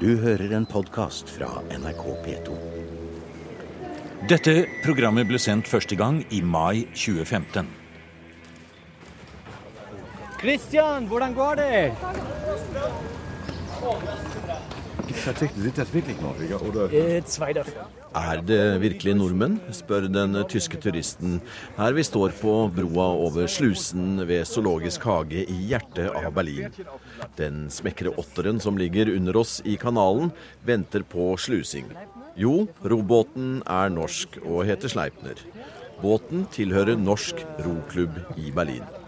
Du hører en podkast fra NRK P2. Dette programmet ble sendt første gang i mai 2015. Christian, hvordan går det? Eh, Zweiter. Er det virkelig nordmenn, spør den tyske turisten her vi står på broa over slusen ved Zoologisk hage i hjertet av Berlin. Den smekre åtteren som ligger under oss i kanalen, venter på slusing. Jo, robåten er norsk og heter Sleipner. Båten tilhører Norsk Roklubb i Berlin.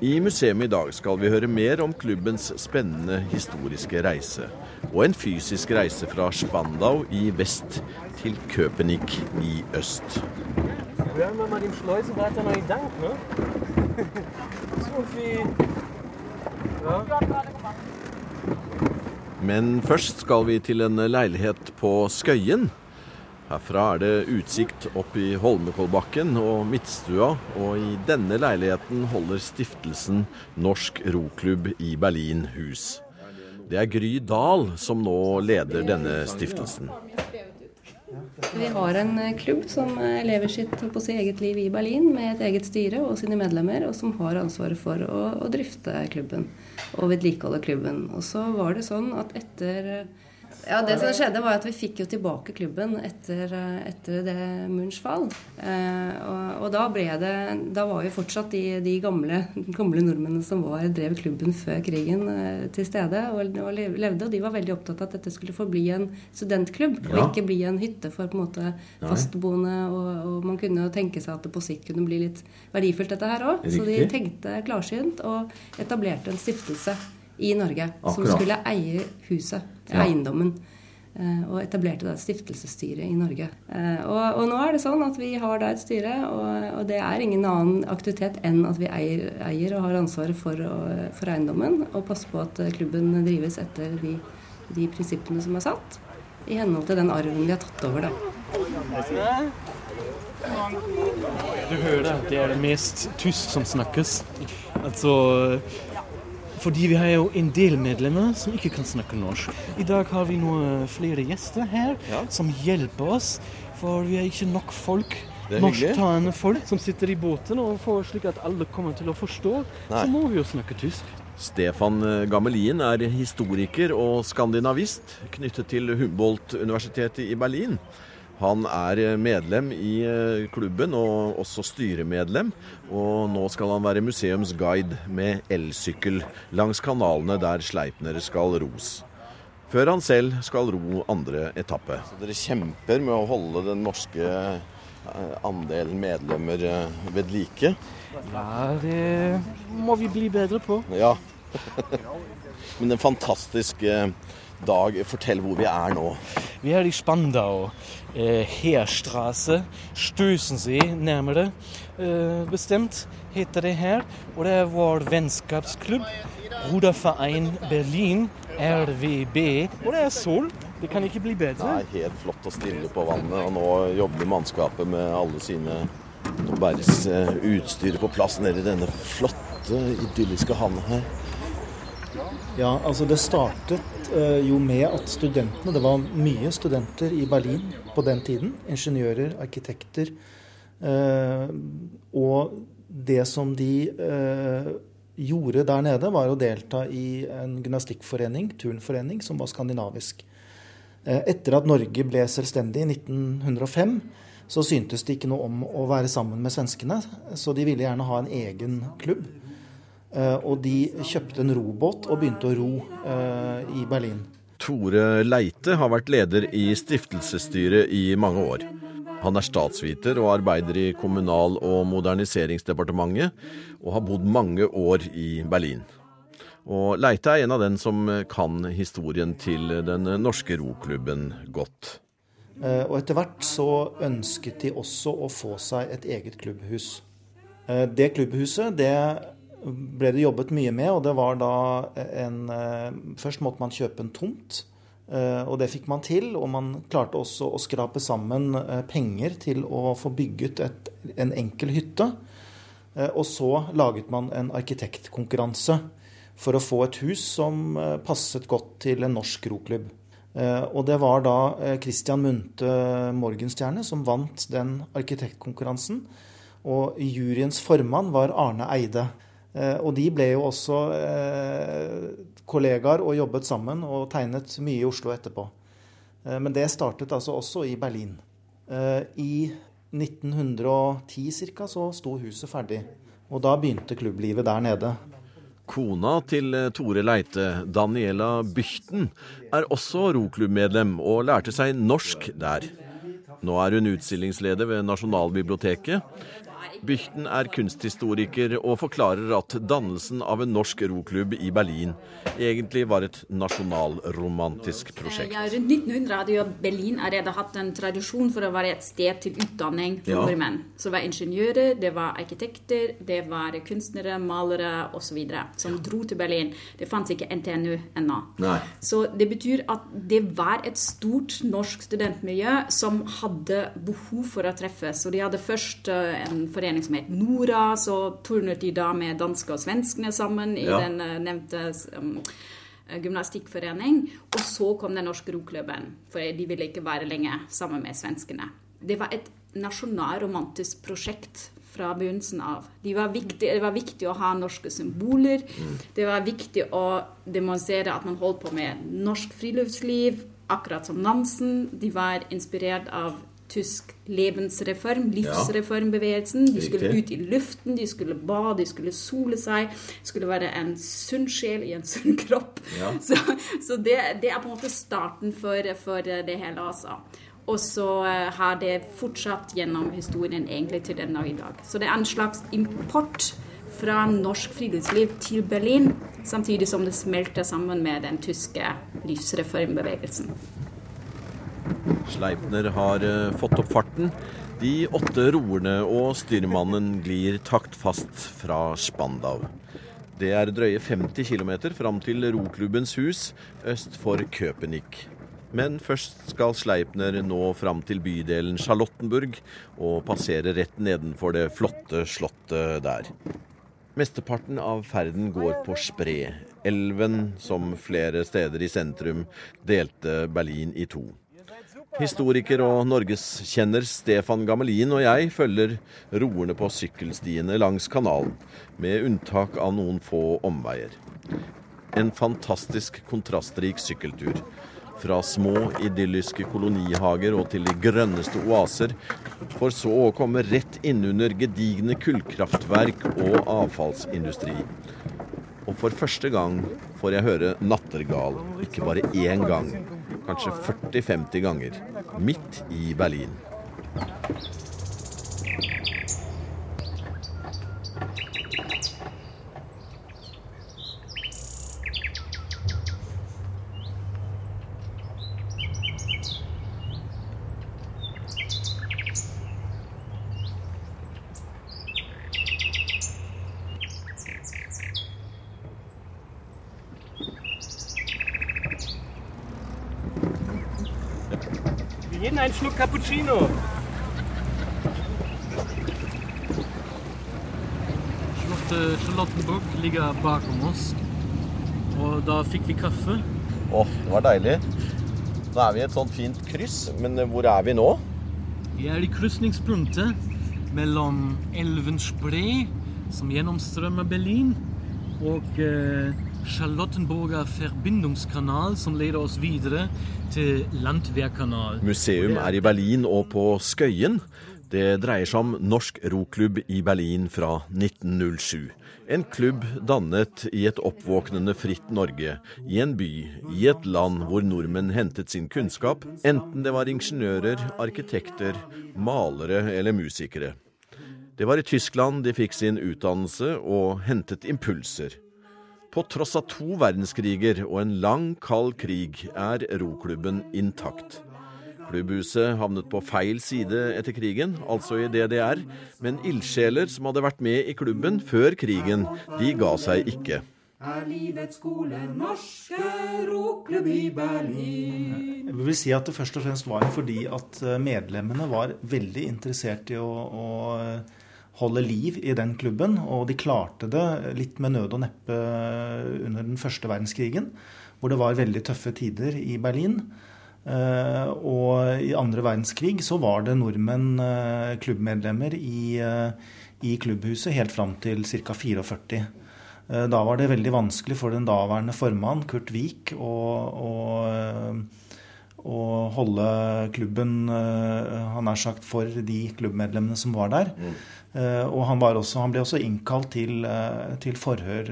I museet i dag skal vi høre mer om klubbens spennende historiske reise. Og en fysisk reise fra Spandau i vest til Köpenick i øst. Men først skal vi til en leilighet på Skøyen. Herfra er det utsikt opp i Holmenkollbakken og Midtstua, og i denne leiligheten holder stiftelsen Norsk Roklubb i Berlin hus. Det er Gry Dahl som nå leder denne stiftelsen. Vi har en eh, klubb som eh, lever sitt på sitt eget liv i Berlin med et eget styre og sine medlemmer, og som har ansvaret for å, å drifte klubben og vedlikeholde klubben. Og så var det sånn at etter ja, Det som skjedde, var at vi fikk jo tilbake klubben etter, etter det murens fall. Eh, og, og da det Da var jo fortsatt de, de gamle, gamle nordmennene som var, drev klubben før krigen, eh, til stede og, og levde. Og de var veldig opptatt av at dette skulle forbli en studentklubb, og ikke bli en hytte for på en måte fastboende. Og, og man kunne jo tenke seg at det på sikt kunne bli litt verdifullt, dette her òg. Så de tenkte klarsynt og etablerte en stiftelse i Norge som skulle eie huset, Ja. eiendommen. eh, Og etablerte da et stiftelsesstyre i Norge. Eh, Og, og nå er det sånn at vi har da et styre, og, og det er ingen annen aktivitet enn at vi eier, eier og har ansvaret for, for eiendommen, og passer på at klubben drives etter de, de prinsippene som er satt, i henhold til den arven vi har tatt over, da. Du hører, det er det mest tysk som snakkes. Altså Fordi vi har jo en del medlemmer som ikke kan snakke norsk. I dag har vi noen flere gjester her som hjelper oss, for vi er ikke nok folk. Norsktalende folk som sitter i båten, og for slik at alle kommer til å forstå, Nei. så må vi jo snakke tysk. Stefan Gamelin er historiker og skandinavist knyttet til Humboldt-universitetet i Berlin. Han er medlem i eh, klubben og også styremedlem, og nå skal han være museumsguide med elsykkel langs kanalene der Sleipner skal ros. Før han selv skal ro andre etappe. Så dere kjemper med å holde den norske eh, andelen medlemmer eh, ved like? Ja, det må vi bli bedre på. Ja. Men en fantastisk eh, dag. Fortell hvor vi er nå. Vi er i Spandau. äh, Heerstraße, Støsensee nærmere äh, bestemt, heter det her. Og det er vår vennskapsklubb. Ruderverein Berlin, RVB. Og det er sol. Det kan ikke bli bedre. Det er helt flott og stille på vannet, og nå jobber mannskapet med alle sine bæres utstyr på plass nede i denne flotte, idylliske havna her. Ja, altså det startet eh, jo med at studentene, det var mye studenter i Berlin på den tiden. Ingeniører, arkitekter. Eh, og det som de eh, gjorde der nede, var å delta i en gymnastikkforening, turnforening, som var skandinavisk. Etter at Norge ble selvstendig i 1905, så syntes det ikke noe om å være sammen med svenskene, så de ville gjerne ha en egen klubb. Eh, Og de kjøpte en robåt og begynte å ro eh, i Berlin. Tore Leite har vært leder i stiftelsesstyret i mange år. Han er statsviter og arbeider i Kommunal- og moderniseringsdepartementet, og har bodd mange år i Berlin. Og Leite er en av den som kan historien til den norske roklubben godt. Eh, Og etter hvert så ønsket de også å få seg et eget klubbhus. Det klubbhuset det ble det jobbet mye med, og det var da en eh, Først måtte man kjøpe en tomt, eh, og det fikk man til. Og man klarte også å skrape sammen eh, penger til å få bygget et, en enkel hytte. Og så laget man en arkitektkonkurranse for å få et hus som passet godt til en norsk roklubb. Og det var da Christian Munthe Morgenstjerne som vant den arkitektkonkurransen. Og juryens formann var Arne Eide. Og de ble jo også kollegaer og jobbet sammen og tegnet mye i Oslo etterpå. Men det startet altså også i Berlin. I 1910 ca. så sto huset ferdig. Og da begynte klubblivet der nede. Kona til eh, Tore Leite, Daniela Bychten, er også roklubbmedlem og lærte seg norsk der. Nå er hun utstillingsleder ved Nasjonalbiblioteket, Bychten er kunsthistoriker og forklarer at dannelsen av en norsk roklubb i Berlin egentlig var et nasjonalromantisk prosjekt. Ja, rundt 1900 hadde jo Berlin allerede hatt en tradisjon for å være et sted til utdanning for ja. nordmenn. Så det var ingeniører, det var arkitekter, det var kunstnere, malere osv. som dro til Berlin. Det fantes ikke NTNU ennå. Så det betyr at det var et stort norsk studentmiljø som hadde behov for å treffes. Og de hadde først eh, en forening forening som het Nora. Så turnet de da med danske og svenskene sammen i ja. den uh, nevnte um, gymnastikkforening. Og så kom den norske roklubben, for de ville ikke være lenge sammen med svenskene. Det var et nasjonalromantisk prosjekt fra begynnelsen av. De var viktig, det var viktig å ha norske symboler. Mm. Det var viktig å demonstrere at man holdt på med norsk friluftsliv, akkurat som Nansen. De var inspirert av tysk levensreform, livsreformbevegelsen. De skulle ut i luften, de skulle bade, de skulle sole seg. Skulle være en sunn sjel i en sunn kropp. Ja. Så, så det, det, er på en måte starten for, for det hele, altså. Og så eh, har det fortsatt gjennom historien egentlig til den dag i dag. Så det er en slags import fra norsk friluftsliv til Berlin, samtidig som det smelter sammen med den tyske livsreformbevegelsen. Sleipner har eh, fått opp farten. De åtte roerne og styrmannen glir taktfast fra Spandau. Det er drøye 50 km fram til roklubbens hus øst for Köpenick. Men først skal Sleipner nå fram til bydelen Charlottenburg og passere rett nedenfor det flotte slottet der. Mesteparten av ferden går på Spre, elven som flere steder i sentrum delte Berlin i to. Historiker og norgeskjenner Stefan Gamelin og jeg følger roerne på sykkelstiene langs kanalen, med unntak av noen få omveier. En fantastisk kontrastrik sykkeltur. Fra små, idylliske kolonihager og til de grønneste oaser, for så å komme rett innunder gedigne kullkraftverk og avfallsindustri. Og for første gang får jeg høre nattergal, ikke bare én gang kanskje 40-50 ganger, midt i Berlin. Schluck Cappuccino. Charlottenburg ligger bakom oss. Og da fikk vi kaffe. Åh, oh, det var deilig. Nå er vi i et sånt fint kryss, men hvor er vi nå? Vi er i krysningspunktet mellom elven Spree, som gjennomstrømmer Berlin, og eh, Charlottenburger forbindelseskanal, som leder oss videre til Landwehrkanal. Museum er i Berlin og på Skøyen. Det dreier seg om Norsk Roklubb i Berlin fra 1907. En klubb dannet i et oppvåknende fritt Norge, i en by, i et land hvor nordmenn hentet sin kunnskap, enten det var ingeniører, arkitekter, malere eller musikere. Det var i Tyskland de fikk sin utdannelse og hentet impulser. På tross av to verdenskriger og en lang, kald krig er roklubben intakt. Klubbhuset havnet på feil side etter krigen, altså i DDR, men ildsjeler som hadde vært med i klubben før krigen, de ga seg ikke. Er livets skole norske roklubb i Berlin? Jeg vil si at det først og fremst var fordi at eh, medlemmene var veldig interessert i å, å holde liv i den klubben. Og de klarte det litt med nød og neppe under den første verdenskrigen, hvor det var veldig tøffe tider i Berlin. Uh, og i andre verdenskrig så var det nordmenn uh, klubbmedlemmer i, uh, i, klubbhuset helt fram til ca. 44. Da var det veldig vanskelig for den daværende formann, Kurt Wiik, å, å, å holde klubben han er sagt, for de klubbmedlemmene som var der. Mm. Og han, også, han, ble også innkalt til, til forhør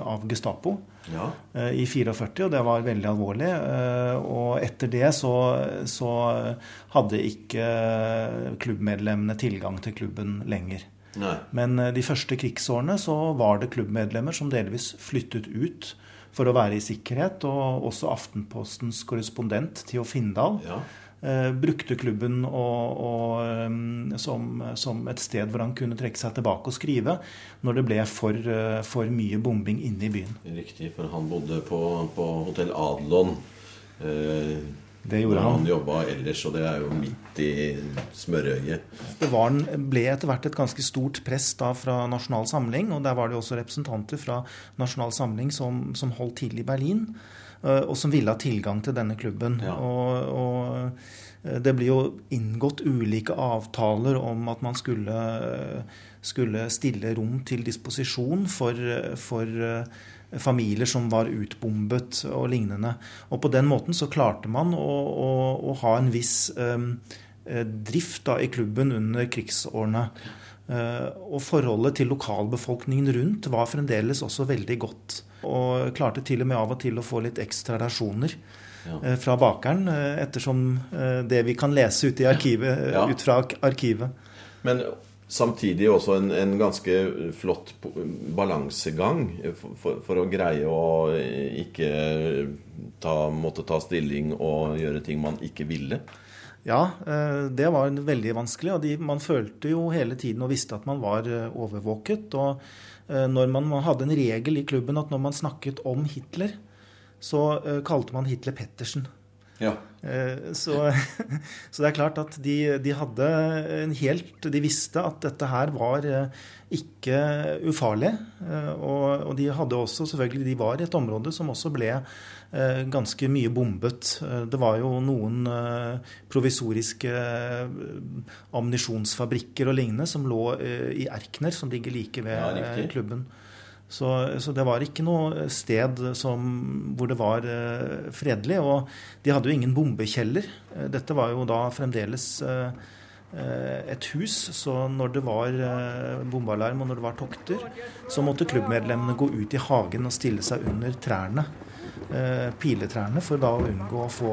av Gestapo ja. Eh, i 44, og det var veldig alvorlig. Eh, og etter det så, så hadde ikke klubbmedlemmene tilgang til klubben lenger. Nei. Men eh, de første krigsårene så var det klubbmedlemmer som delvis flyttet ut for å være i sikkerhet. Og også Aftenpostens korrespondent Theo Findal ja. Eh, brukte klubben og, og, som, som, et sted hvor han kunne trekke seg tilbake og skrive når det ble for, eh, for mye bombing inne i byen. Riktig, for han bodde på, på hotell Adlon. Eh, det gjorde han. Han jobba ellers, og det er jo midt i smørøyet. Det var, ble etter hvert et ganske stort press da fra Nasjonal Samling, og der var det også representanter fra Nasjonal Samling som, som holdt til i Berlin. Eh, og som ville ha tilgang til denne klubben. Ja. Og, og, eh, det blir jo inngått ulike avtaler om at man skulle, skulle stille rom til disposisjon for, for eh, familier som var utbombet og lignende. Og på den måten så klarte man å, å, å ha en viss um, drift da, i klubben under krigsårene. Uh, og forholdet til lokalbefolkningen rundt var fremdeles også veldig godt. Og klarte til og med av og til å få litt ekstra rasjoner ja. Eh, fra bakeren, eh, ettersom eh, det vi kan lese ut, arkivet, ja. ut fra arkivet. Men samtidig også en, en ganske flott balansegang for, for, for, å greie å ikke ta, måtte ta stilling og gjøre ting man ikke ville. Ja, det var veldig vanskelig. Og de, man følte jo hele tiden og visste at man var overvåket. og Eh, når man hadde en regel i klubben at når man snakket om Hitler, så eh, kalte man Hitler Pettersen. Ja. Eh, så, så, det er klart at de, de, hadde en helt De visste at dette her var ikke ufarlig. Og, og de hadde også selvfølgelig De var i et område som også ble Eh, ganske mye bombet. Eh, det var jo noen eh, provisoriske ammunisjonsfabrikker og lignende som lå i Erkner, som ligger like ved ja, klubben. Så, så, det var ikke noe sted som, hvor det var fredelig. Og de hadde jo ingen bombekjeller. Dette var jo da fremdeles et hus, så når det var bombealarm og når det var tokter, så måtte klubbmedlemmene gå ut i hagen og stille seg under trærne. Eh, piletrærne for da å unngå å få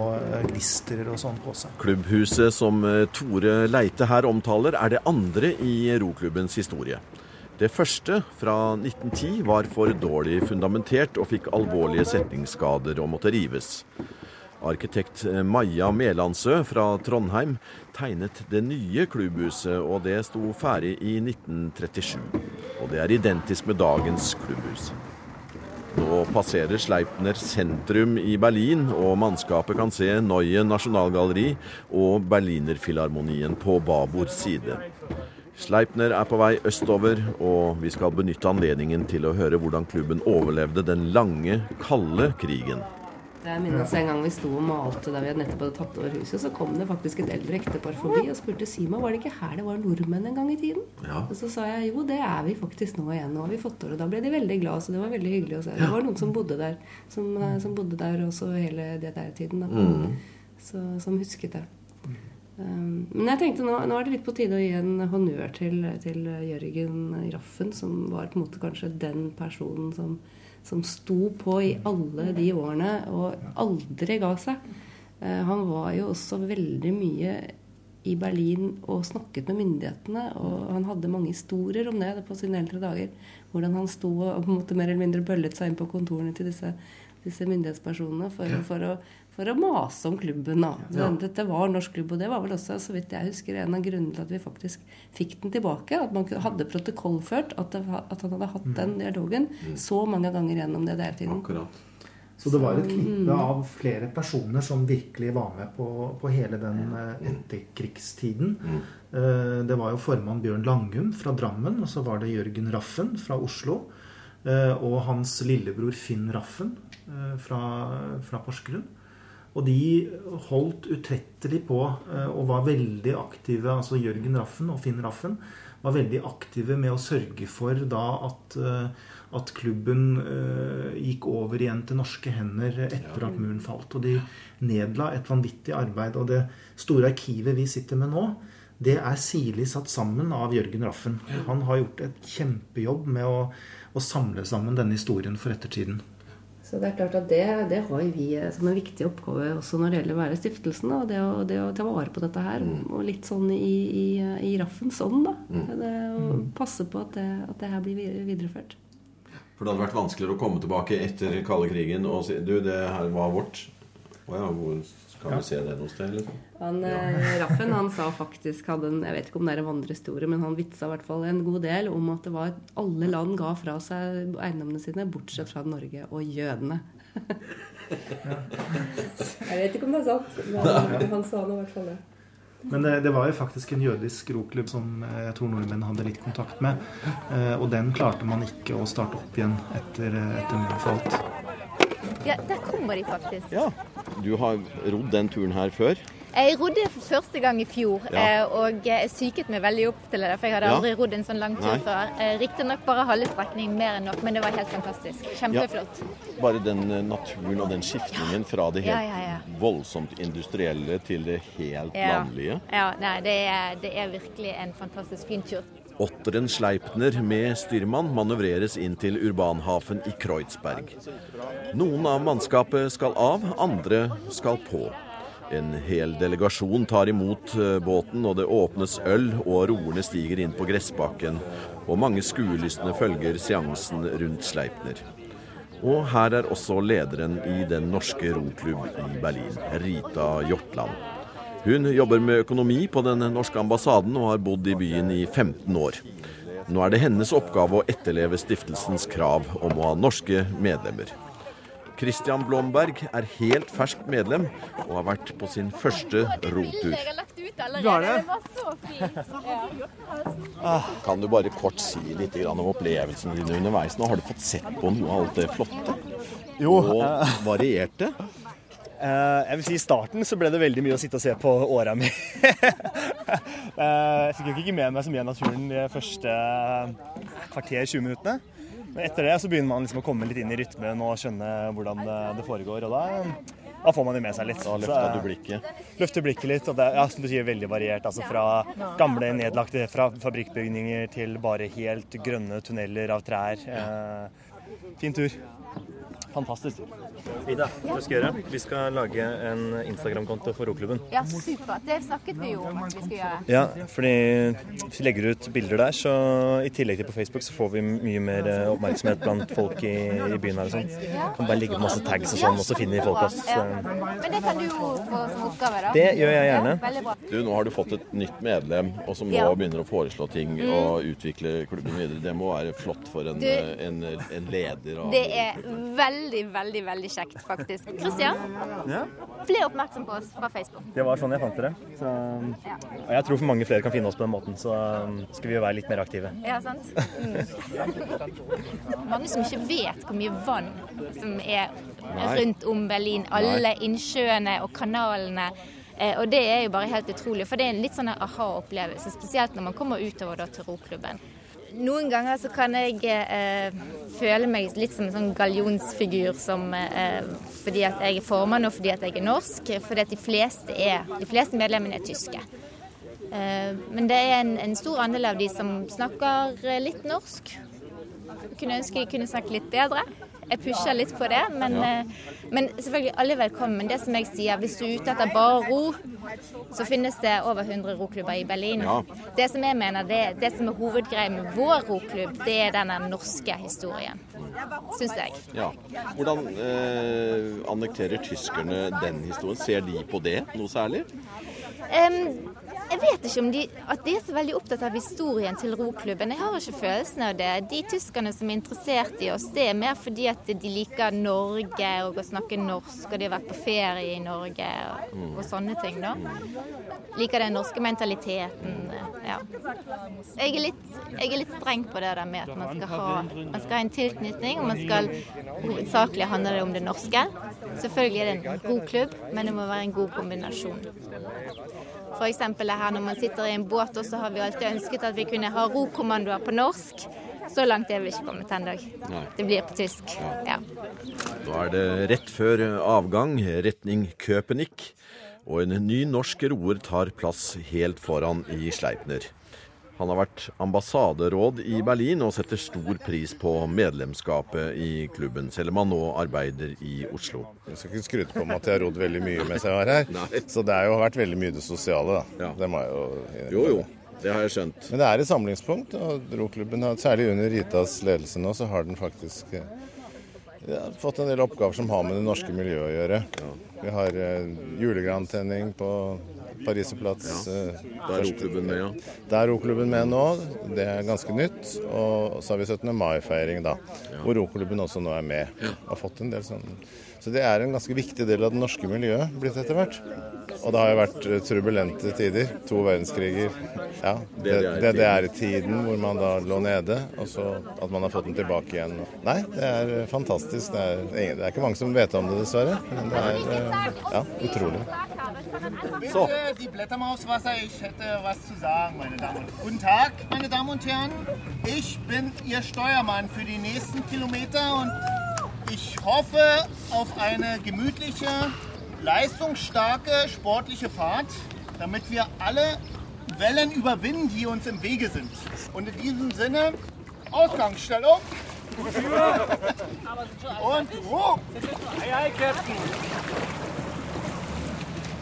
glister og sånn på seg. Klubbhuset som eh, Tore Leite her omtaler, er det andre i roklubbens historie. Det første, fra 1910, var for dårlig fundamentert og fikk alvorlige setningsskader og måtte rives. Arkitekt Maja Melandsø fra Trondheim tegnet det nye klubbhuset, og det sto ferdig i 1937. Og det er identisk med dagens klubbhus. Nå passerer Sleipner sentrum i Berlin, og mannskapet kan se Neue Nasjonalgalleri og Berlinerfilharmonien på babord side. Sleipner er på vei østover, og vi skal benytte anledningen til å høre hvordan klubben overlevde den lange, kalde krigen. Jeg minnes en gang vi sto og malte da vi hadde nettopp hadde tatt over huset. Så kom det faktisk et eldre ektepar forbi og spurte Sima var det ikke her det var nordmenn en gang i tiden. Ja. Og så sa jeg jo, det er vi faktisk nå igjen. Nå har vi fått over. Og da ble de veldig glad, så det var veldig hyggelig å se. Det var noen som bodde der, som, eh, som bodde der også hele det der tiden. Mm. Så, som husket det. Um, men jeg tenkte nå, nå, er det litt på tide å gi en honnør til, til Jørgen Raffen, som var på en måte kanskje den personen som som sto på i alle de årene og aldri ga seg. Eh, han var jo også veldig mye i Berlin og snakket med myndighetene. Og han hadde mange historier om det på sine eldre dager. Hvordan han sto og på en måte mer eller mindre bøllet seg inn på kontorene til disse, disse myndighetspersonene for, for, å, for, å, mase om klubben. Da. Ja. Dette var norsk klubb, og det var vel også, så vidt jeg husker, en av grunnene til at vi faktisk fikk den tilbake. At man hadde protokollført at, det, at han hadde hatt mm. den dialogen mm. så mange ganger gjennom det der tiden. Akkurat. Så det var et knippe av flere personer som virkelig var med på, på hele den eh, etterkrigstiden. Eh, Det var jo formann Bjørn Langum fra Drammen, og så var det Jørgen Raffen fra Oslo. eh, Og hans lillebror Finn Raffen eh, fra, fra Porsgrunn. Og de holdt utrettelig på eh, og var veldig aktive, altså Jørgen Raffen og Finn Raffen var veldig aktive med å sørge for da at, eh, at klubben eh, gikk over igjen til norske hender etter at muren falt. Og de nedla et vanvittig arbeid. Og det store arkivet vi sitter med nå, det er sirlig satt sammen av Jørgen Raffen. Han har gjort et kjempejobb med å, å samle sammen denne historien for ettertiden. Så det er klart at det, det har vi som en viktig oppgave også når det gjelder å være stiftelsen. Da. Det, å, det å ta vare på dette her. Og litt sånn i, i, i Raffens ånd, da. Det å passe på at det, at det her blir videreført. For det hadde vært vanskeligere å komme tilbake etter kalde krigen og si Du, det her var vårt. Å ja, hvor kan vi se det noe sted? Liksom? Han, eh, Raffen han sa faktisk hadde en, Jeg vet ikke om det er en vandrehistorie, men han vitsa i hvert fall en god del om at det var alle land ga fra seg eiendommene sine, bortsett fra Norge og jødene. jeg vet ikke om det er sant, men han sa nå i hvert fall det. Men det, det var jo faktisk en jødisk roklubb som eh, jeg tror nordmenn hadde litt kontakt med. Eh, Og den klarte man ikke å starte opp igjen etter, etter muren falt. Ja, der kommer de faktisk. Ja. Du har rodd den turen her før? Jeg rodde for første gang i fjor, Ja. eh, og jeg psyket meg veldig opp til det. For jeg hadde Ja. aldri rodd en sånn lang tur Nei. før. Eh, Riktignok bare halve strekning, mer enn nok, men det var helt fantastisk. Kjempeflott. Bare den eh, naturen og den skiftningen fra det helt Ja, ja, ja. voldsomt industrielle til det helt Ja. landlige. Ja, nei, det er, det er virkelig en fantastisk fin tur. Otteren Sleipner med styrmann manøvreres inn til urbanhafen i Kreuzberg. Noen av mannskapet skal av, andre skal på. En hel delegasjon tar imot eh, båten, og det åpnes øl, og roerne stiger inn på gressbakken. Og mange skuelystne følger seansen rundt Sleipner. Og her er også lederen i Den norske roklubb i Berlin, Rita Hjortland. Hun jobber med økonomi på den norske ambassaden og har bodd i byen i 15 år. Nå er det hennes oppgave å etterleve stiftelsens krav om å ha norske medlemmer. Christian Blomberg er helt ferskt medlem og har vært på sin første rotur. Det var så fint. Kan du bare kort si litt om opplevelsene dine underveis? Nå har du fått sett på noe av alt det flotte Jo, og varierte. Eh, jeg vil si I starten så ble det veldig mye å sitte og se på åra mi. Eh, jeg fikk jo ikke med meg så mye av naturen de første kvarter 20 minuttene. Men etter det så begynner man liksom å komme litt inn i rytmen og skjønne hvordan det, foregår. Og da, da får man det med seg litt. Da løfta eh, du blikket. Løfter blikket litt. Og det er ja, som du sier, veldig variert. Altså fra gamle nedlagte fra fabrikkbygninger til bare helt grønne tunneler av trær. Eh, fin tur. Fantastisk. Ida, hva skal vi gjøre? Vi skal lage en Instagram-konto for roklubben. ja, supert. Det snakket vi jo om at vi skulle gjøre. Ja, fordi hvis vi legger ut bilder der, så i tillegg til på Facebook, så får vi mye mer eh, oppmerksomhet blant folk i, i byen her og sånn. Kan bare legge ut masse tags og sånn, og så finner folk oss. Ja. Men det kan du jo få som oppgave, da. Det gjør jeg gjerne. Ja. Du, Nå har du fått et nytt medlem, og som nå Ja. begynner å foreslå ting og utvikle klubben videre. Det må være flott for en, Du- en, en leder. av- Det er veldig, veldig veldig veldig kjekt, faktisk. Christian, Ja. ble oppmerksom på oss fra Facebook. Det var sånn jeg fant dere. Så, og jeg tror for mange flere kan finne oss på den måten, så um, skal vi jo være litt mer aktive. Ja, sant? Mm. Mange som ikke vet hvor mye vann som er rundt om Berlin. Alle innsjøene og kanalene. Eh, Og det er jo bare helt utrolig, for det er en litt sånn aha-opplevelse, spesielt når man kommer utover da til roklubben. Noen ganger så kan jeg eh, føle meg litt som en sånn gallionsfigur som, eh, fordi at jeg er formann og fordi at jeg er norsk. Fordi at de fleste, er, de fleste medlemmene er tyske. Eh, men det er en, en stor andel av de som snakker eh, litt norsk. Jeg kunne ønske de kunne snakke litt bedre. Jeg pusher litt på det, men, eh, men selvfølgelig alle er velkommen. Men det som jeg sier, hvis du er ute etter bare ro, så finnes det over 100 roklubber i Berlin. Ja. Det som jeg mener, det, det som er hovedgreia med vår roklubb, det er denne norske historien. Syns jeg. Ja. Hvordan eh, annekterer tyskerne den historien? Ser de på det noe særlig? Um, jeg vet ikke om de, at de er så veldig opptatt av historien til roklubben. Jeg har ikke følelsen av det. De tyskerne som er interessert i oss, det er mer fordi at de liker Norge og å snakke norsk, og de har vært på ferie i Norge og, og sånne ting, da. Liker den norske mentaliteten. Ja. Jeg er, litt, jeg er litt streng på det der med at man skal ha, man skal ha en tilknytning, og man skal hovedsakelig handle det om det norske. Selvfølgelig er det en god klubb, men det må være en god kombinasjon. F.eks. her når man sitter i en båt, og så har vi alltid ønsket at vi kunne ha rokommandoer på norsk. Så langt er vi ikke kommet ennå. Det blir på tysk. Ja. Da er det rett før avgang, retning Köpenick. Og en ny norsk roer tar plass helt foran i Sleipner. Han har vært ambassaderåd i Berlin og setter stor pris på medlemskapet i klubben, selv om han nå arbeider i Oslo. Jeg skal ikke skryte på meg at jeg har rodd veldig mye mens jeg var her. Nei. Så det har jo vært veldig mye det sosiale, da. Ja. Det må jeg jo Jo, jo. Det har jeg skjønt. Men det er et samlingspunkt. og Roklubben, særlig under Ritas ledelse nå, så har den faktisk ja, fått en del oppgaver som har med det norske miljøet å gjøre. Ja. Vi har uh, julegrantenning på Pariserplats. Ja. Eh, Der er roklubben med, ja. Der er roklubben med nå. Det er ganske nytt. Og så har vi 17. mai-feiring, da. Ja. Hvor roklubben også nå er med. Ja. Har fått en del sånn Så det er en ganske viktig del av det norske miljøet blitt etter hvert. Og det har jo vært eh, turbulente tider. To verdenskriger. Ja, DDR-tiden hvor man da lå nede, og så at man har fått den tilbake igjen. Nei, det er fantastisk. Det er, det er ikke mange som vet om det, dessverre. Men det er eh, ja, utrolig. So. Die Blätter mal aufs Wasser. Ich hätte was zu sagen, meine Damen und Herren. Guten Tag, meine Damen und Herren. Ich bin Ihr Steuermann für die nächsten Kilometer und ich hoffe auf eine gemütliche, leistungsstarke, sportliche Fahrt, damit wir alle Wellen überwinden, die uns im Wege sind. Und in diesem Sinne, Ausgangsstellung. Und, oh! Hei, hei, Captain!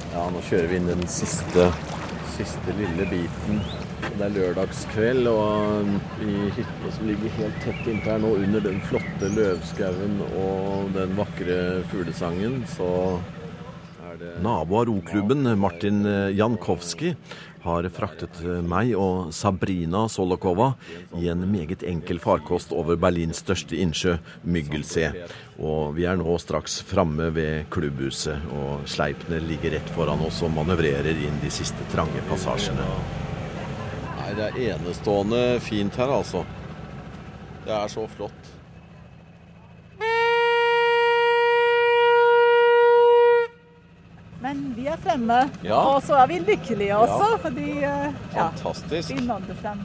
Ja, nå kjører vi inn den siste, siste lille biten. Det er lørdagskveld, og i hytta som ligger helt tett inntil her nå, under den flotte løvskauen og den vakre fuglesangen, så Nabo av roklubben, Martin Jankowski, har fraktet meg og Sabrina Solokova i en meget enkel farkost over Berlins største innsjø, Myggelsee. Og vi er nå straks framme ved klubbhuset, og Sleipner ligger rett foran oss og manøvrerer inn de siste trange passasjene. Nei, det er enestående fint her, altså. Det er så flott. Er fremme, ja. og så er vi lykkelige også, ja. fordi eh, Fantastisk. Vi nådde frem.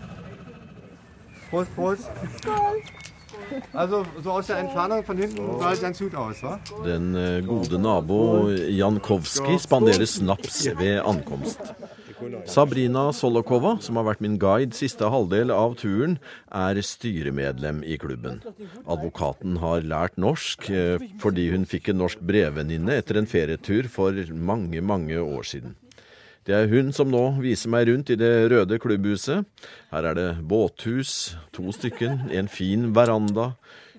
Prost, prost. Skål. Altså, så også en fader fra hinten, Den eh, gode nabo Jankowski spanderer snaps ved ankomst. Sabrina Solokova, som har vært min guide siste halvdel av turen, er styremedlem i klubben. Advokaten har lært norsk eh, fordi hun fikk en norsk brevvenninne etter en ferietur for mange, mange år siden. Det er hun som nå viser meg rundt i det røde klubbhuset. Her er det båthus, to stykken, en fin veranda,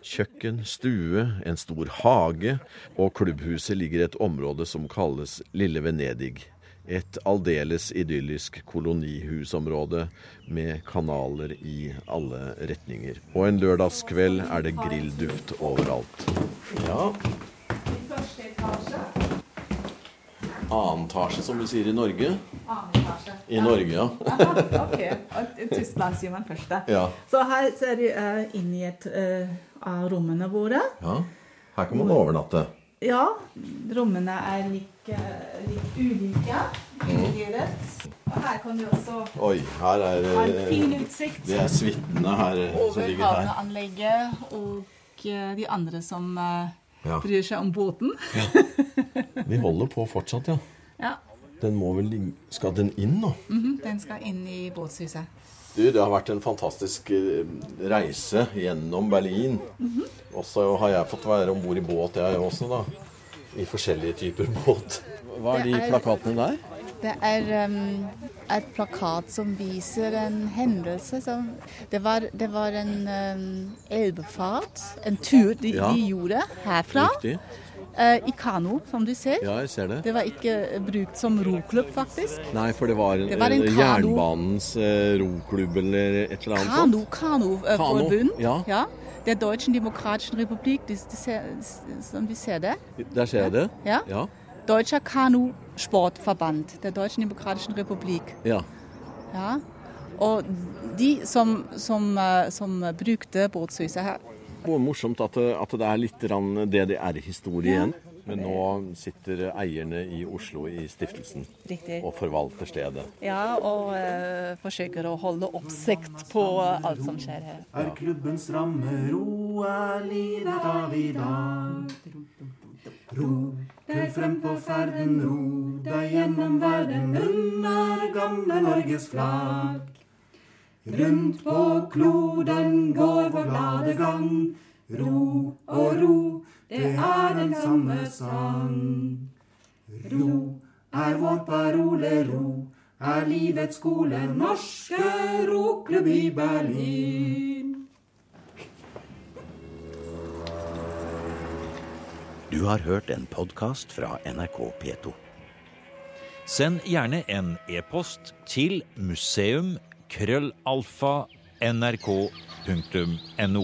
kjøkken, stue, en stor hage, og klubbhuset ligger i et område som kalles Lille Venedig. Et aldeles idyllisk kolonihusområde med kanaler i alle retninger. Og en lørdagskveld er det grillduft overalt. Ja. Annen etasje, som vi sier i Norge. I Norge, ja. ok. Tyskland sier man først. Ja. Så her ser vi uh, inn i et uh, av rommene våre. Ja. Her kan man overnatte. Ja. Rommene er like, litt ulike. Innredet. Og her kan du også Oi, her er ha en fin utsikt. Det er suitene her som ligger her. Over havneanlegget og de andre som ja. bryr seg om båten. ja. Vi holder på fortsatt, ja. ja. Den må vel Skal den inn nå? Mm -hmm. Den skal inn i båtshuset. Du, Det har vært en fantastisk eh, reise gjennom Berlin. Mm -hmm. Og så har jeg fått være om bord i båt, jeg også, da. I forskjellige typer båt. Hva er de plakatene der? Det er um, et plakat som viser en hendelse som Det var, det var en um, elvefart, en tur de, ja. de gjorde herfra. Eh, I kano, som du ser. Ja, jeg ser det. Det var ikke brukt som roklubb, faktisk. Nei, for det var, Det var en eh, kano. jernbanens eh, roklubb eller et eller annet Kano, sånt. Kanoforbund. Ja. ja. er Deutschen Demokratischen Republik, de, de ser, som vi ser det. Der ser jeg det. Ja. Ja. Deutscher Kanu-Sportverband der Deutschen Demokratischen Republik. ja. Ja. Og de som, som, eh, som brukte båthuset her Er morsomt at, det- at det er litt DDR-historie igjen. Men nå sitter eierne i Oslo i stiftelsen Riktig. og forvalter stedet. Ja, og uh, forsøker å holde oppsikt på alt som skjer her. Er klubbens ramme ro, er livet av i dag. Ro til frem på ferden, ro deg gjennom verden under gamle Norges flagg. Rundt på kloden går vår glade gang. Ro og ro, det er den samme sang. Ro er vår parole, ro er livets skole, norske roklubb i Berlin. Du har hørt en podkast fra NRK P2. Send gjerne en e-post til museum krøllalfa nrk.no.